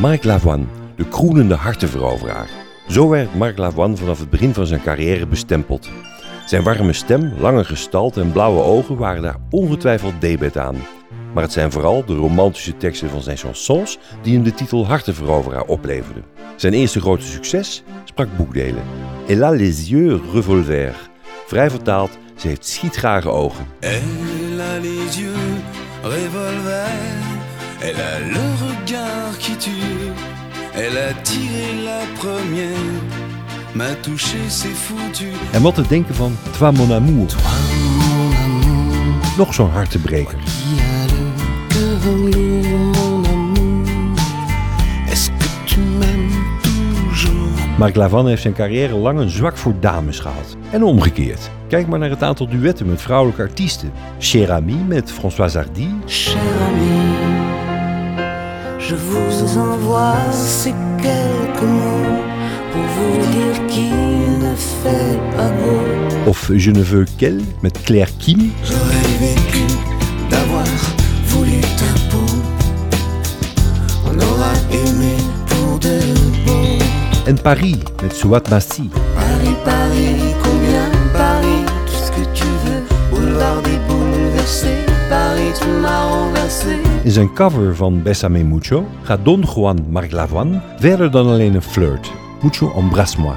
Marc Lavoine, de kroenende hartenveroveraar. Zo werd Marc Lavoine vanaf het begin van zijn carrière bestempeld. Zijn warme stem, lange gestalte en blauwe ogen waren daar ongetwijfeld debet aan. Maar het zijn vooral de romantische teksten van zijn chansons die hem de titel hartenveroveraar opleverden. Zijn eerste grote succes sprak boekdelen. Elle a les yeux revolver. Vrij vertaald, ze heeft schietgrage ogen. Elle a les yeux revolver, elle a le regard qui tue, elle a tiré la première, m'a touché, c'est foutu. En wat te denken van Toi mon amour. Nog zo'n hartebreker. Marc Lavoine heeft zijn carrière lang een zwak voor dames gehad. En omgekeerd. Kijk maar naar het aantal duetten met vrouwelijke artiesten. Cher Ami met Françoise Hardy, Cher ami, je vous envoie ces quelques mots pour vous dire qu'il ne fait pas beau. of Je ne veux qu'elle met Claire Kim, en Paris met Souad Massi. Paris, Paris, combien Paris, tout ce que tu veux. Boulevard des bouleversés, Paris, tu m'as renversé. In zijn cover van Bésame Mucho gaat Don Juan Marc Lavoine verder dan alleen een flirt. Mucho embrasse-moi.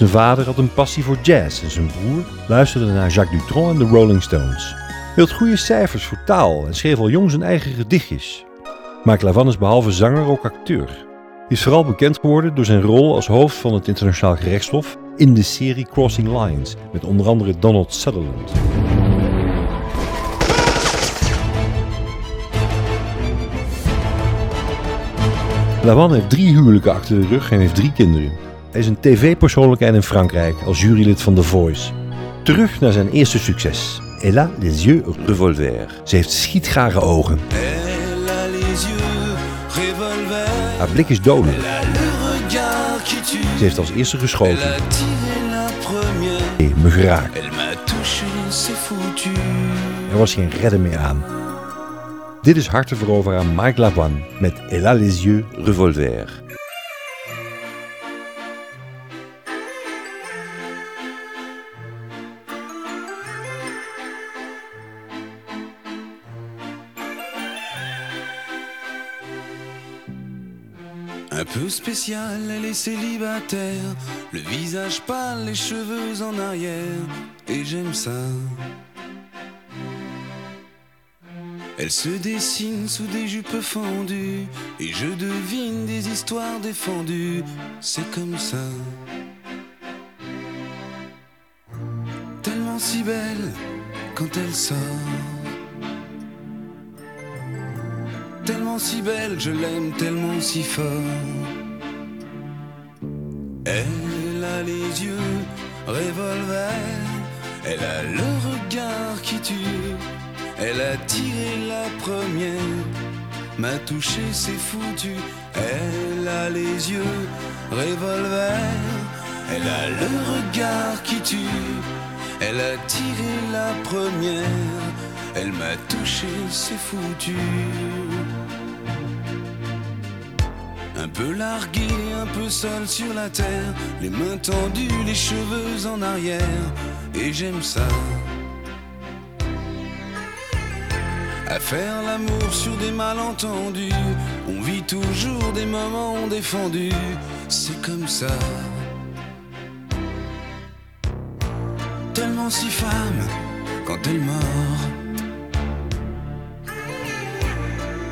Zijn vader had een passie voor jazz en zijn broer luisterde naar Jacques Dutronc en de Rolling Stones. Hij had goede cijfers voor taal en schreef al jong zijn eigen gedichtjes. Marc Lavoine is behalve zanger ook acteur. Hij is vooral bekend geworden door zijn rol als hoofd van het Internationaal Gerechtshof in de serie Crossing Lines met onder andere Donald Sutherland. Lavoine heeft drie huwelijken achter de rug en heeft drie kinderen. Hij is een tv-persoonlijkheid in Frankrijk als jurylid van The Voice. Terug naar zijn eerste succes. Elle a les yeux revolver. Ze heeft schietgrage ogen. Elle a les yeux revolver, Haar blik is dodelijk. Ze heeft als eerste geschoten. Nee, me geraakt. Er was geen redden meer aan. Dit is hartenveroveraar Mike Lavoine met Elle a les yeux revolver. Un peu spécial, elle est célibataire, le visage pâle, les cheveux en arrière, et j'aime ça. Elle se dessine sous des jupes fendues, et je devine des histoires défendues, c'est comme ça. Tellement si belle quand elle sort. Tellement si belle, je l'aime tellement si fort. Elle a les yeux revolver, elle a le regard qui tue, elle a tiré la première, m'a touché, c'est foutu. Elle a les yeux revolver, elle a le regard qui tue, elle a tiré la première, elle m'a touché, c'est foutu. Peu largué, un peu seul sur la terre, les mains tendues, les cheveux en arrière, et j'aime ça. À faire l'amour sur des malentendus, on vit toujours des moments défendus, c'est comme ça. Tellement si femme quand elle mord.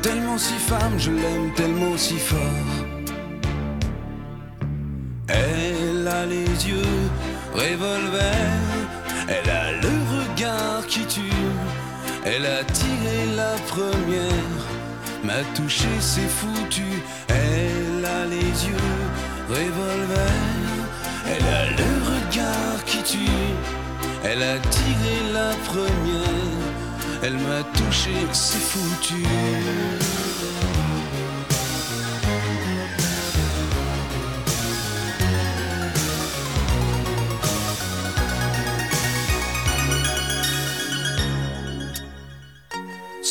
Tellement si femme, je l'aime tellement si fort. A les yeux. Revolver, elle a le regard qui tue, elle a tiré la première, m'a touché, c'est foutu, elle a les yeux. Revolver, elle a le regard qui tue, elle a tiré la première, elle m'a touché, c'est foutu.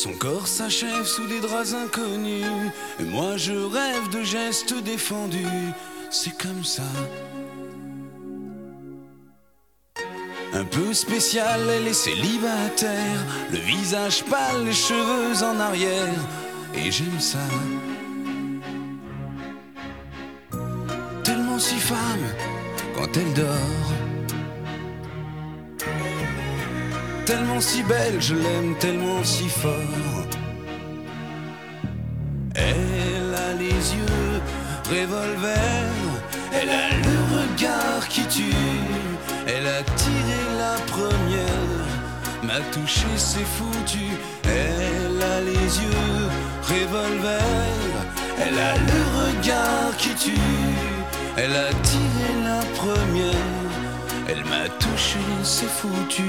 Son corps s'achève sous des draps inconnus. Et moi je rêve de gestes défendus. C'est comme ça. Un peu spécial, elle est célibataire. Le visage pâle, les cheveux en arrière. Et j'aime ça. Tellement si femme quand elle dort. Tellement si belle, je l'aime tellement si fort. Elle a les yeux revolver, elle a le regard qui tue, elle a tiré la première, m'a touché, c'est foutu. Elle a les yeux revolver, elle a le regard qui tue, elle a tiré la première, elle m'a touché, c'est foutu.